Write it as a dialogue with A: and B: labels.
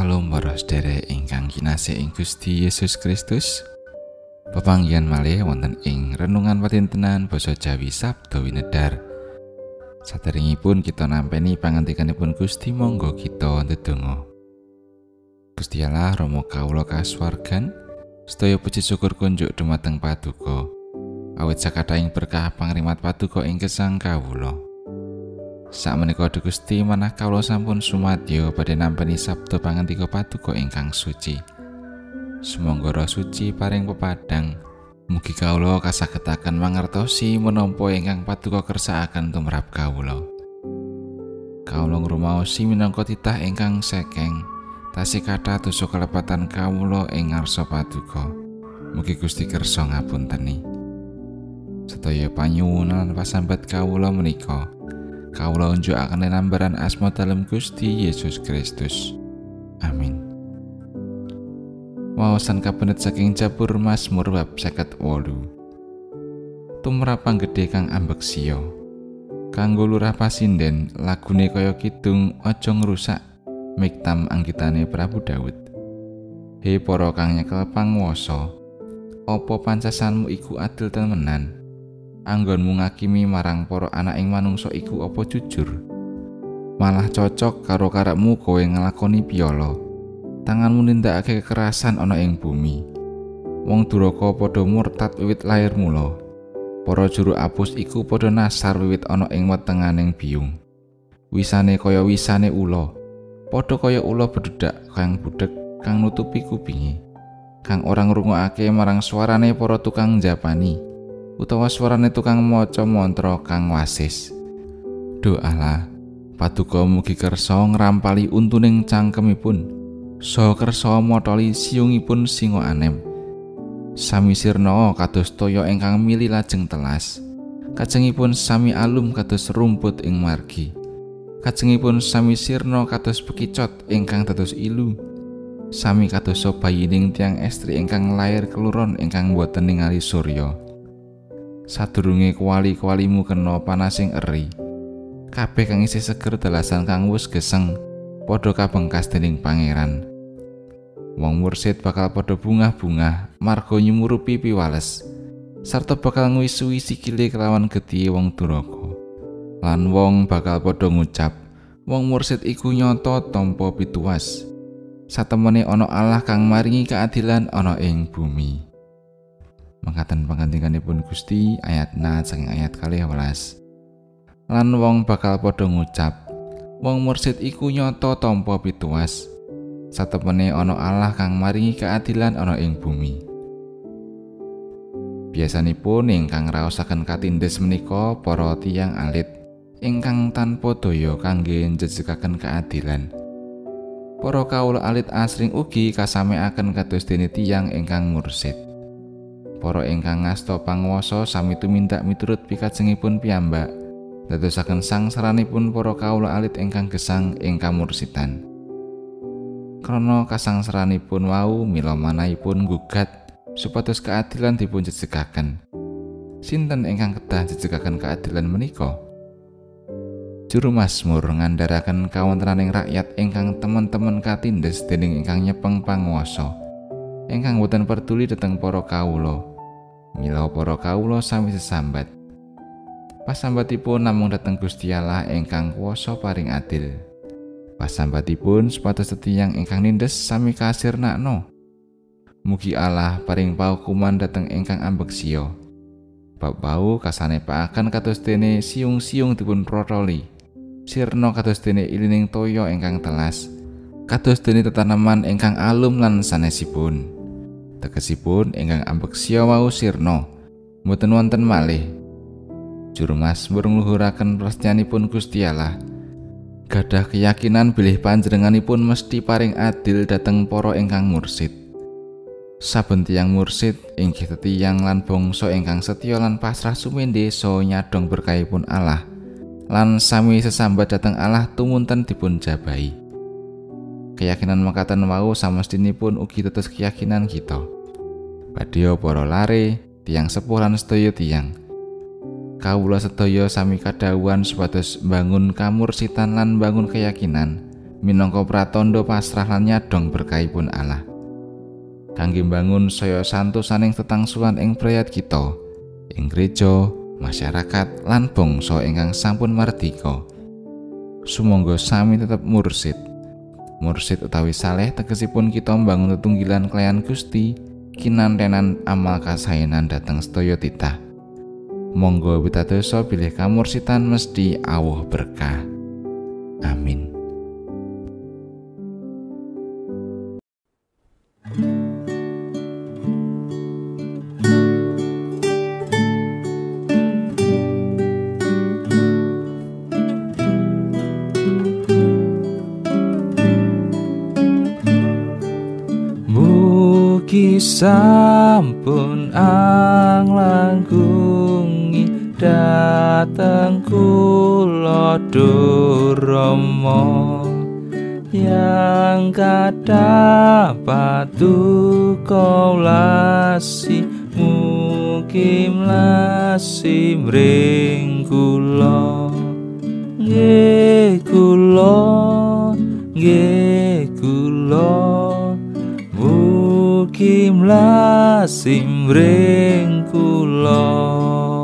A: Salam para sedherek ingkang kinasih ing Gusti Yesus Kristus. Pepanggihan malih wonten ing renungan patintenan basa Jawi Sabda Winedar. Saderengipun kita nampeni pangantikanipun Gusti monggo kita ndedonga. Gusti Allah Rama kawula kasuwargan, sedaya puji syukur kunjuk dumateng Paduka. Awit sakataing berkah pangrimat Paduka ing gesang kawula. Sakmenika Gusti manah kawula sampun sumadyo badhe nampi sabda pangantika paduka ingkang suci. Sumangga roh suci paring pepadang. Mugi kawula kasagetaken mangertosi menapa ingkang paduka kersakaken tumrap kawula. Kawula ngrumaosi minangka titah ingkang sekeng. Tasih kata dosa kelepatan ing ngarsa paduka. Mugi Gusti kersa ngapunteni. Sedaya panyuwunan pasambat kawula menika. Kawula unjukaken nambaran asma dalam Gusti Yesus Kristus. Amin. Wawasan kabenet saking Jabur Mazmur bab 58. Tumrap panggedhe kang ambeksya. Kanggo lurah pasinden, lagune kaya kidung aja ngrusak miktam anggitane Prabu Daud. He para kang nyekel panguwasa, apa pancasanmu iku adil temenan? Anggonmu ngakimi marang para anak ing manungsa iku apa jujur? Malah cocok karo karepmu kowe nglakoni piolo tanganmu nindakake kekerasan ana ing bumi. Wong duraka padha murtad wiwit lair mula. Para juru apus iku padha nasar wiwit ana ing wetenganing biung wisane kaya wisane ula. Padha kaya ula bededak kang budhek kang nutupi kupingi kang ora ngrungokake marang suarane para tukang japani utawa suarane tukang maca mantra kang wasis. Doalah, paduka mugi kersa ngrampali untuning cangkemipun. So kersa motoli siungipun singo anem. Sami sirna kados toya ingkang mili lajeng telas. Kajengipun sami alum kados rumput ing margi. Kajengipun sami sirna kados bekicot ingkang dados ilu. Sami kados bayining tiang estri ingkang lair keluron ingkang boten ningali surya. Sadurunge kuali-kualimu kena panasing eri. Kabeh kang isih seger dalasan kang wis geseng, padha kabengkas dening pangeran. Wong mursid bakal padha bungah-bungah marga nyumurupi piwales, sarta bakal ngwisui sikile kelawan gedhi wong duraka. Lan wong bakal padha ngucap, wong mursid iku nyoto tampa pituas. Satemene ana Allah kang maringi keadilan ana ing bumi. Mengkaten pangantikanipun Gusti ayat na saking ayat kali welas. Lan wong bakal padha ngucap wong mursid iku nyoto tampa pituas. Satemene ana Allah kang maringi keadilan ana ing bumi. Biasanipun ingkang raosaken katindes menika para tiyang alit ingkang tanpa daya kangge njejegaken keadilan. Para kawula alit asring ugi kasameaken kados dene tiyang ingkang mursid Para ingkang ngasta panguwasa sami tumindak miturut pikajengipun piyambak. Dadosaken sangsaranipun para kawula alit ingkang gesang ing kamursitan. Krana kasangsaranipun wau mila manahipun gugat supados keadilan dipun jejegaken. Sinten ingkang kedah jejegaken keadilan menika? Juru Mazmur ngandharaken kawontenaning rakyat ingkang teman-teman katindes dening ingkang nyepeng panguwasa. ingkang boten peduli dhateng para kawula mila para kawula sami sesambat. Pasambatipun namung dhateng Gusti Allah ingkang kuwasa paring adil. Pasambatipun supados setiyang ingkang nindes sami kasirnakno mugi Allah paring paukuman dhateng ingkang ambeksya bab bau kasane paakan kados dene siung-siung dipun protoli sirna kados dene ilining toya ingkang telas. Kados dene tetaneman ingkang alum lan sanesipun tegesipun ingkang ambeksya wau sirna. Mboten wonten malih. Juru mazmur ngluhuraken prastyanipun Gusti Allah. Gadah keyakinan bilih panjenenganipun mesti paring adil dhateng para ingkang mursid. Saben tiyang mursid inggih tetiyang lan bangsa ingkang setya lan pasrah sumende so nyadong berkahipun Allah. Lan sami sesambat dhateng Allah tumunten dipun jabahi keyakinan makaten wau samestinipun ugi tetes keyakinan kita. Badya para lare, tiang sepuh lan sedaya tiang. Kawula sedaya sami kadhawuhan supados bangun kamursitan lan bangun keyakinan minangka pratandha pasrah lan nyadong berkahipun Allah. Kangge mbangun saya santosaning tetangsuhan ing prayat kita, ing gereja, masyarakat lan bangsa ingkang sampun mardika. Sumangga sami tetep mursid. Mursid utawi saleh tegesipun kita mbangun tetunggilan kelayan Gusti kinantenan amal kasaenan dhateng sedaya titah. Monggo witadosa bilih kamursitan mesti awuh berkah. Amin.
B: sampun ang langkungi dateng kula duromo yang kata patu kau lasi mukim lasi mring kula. Nggih kula nggih kula. kimlas simring kula.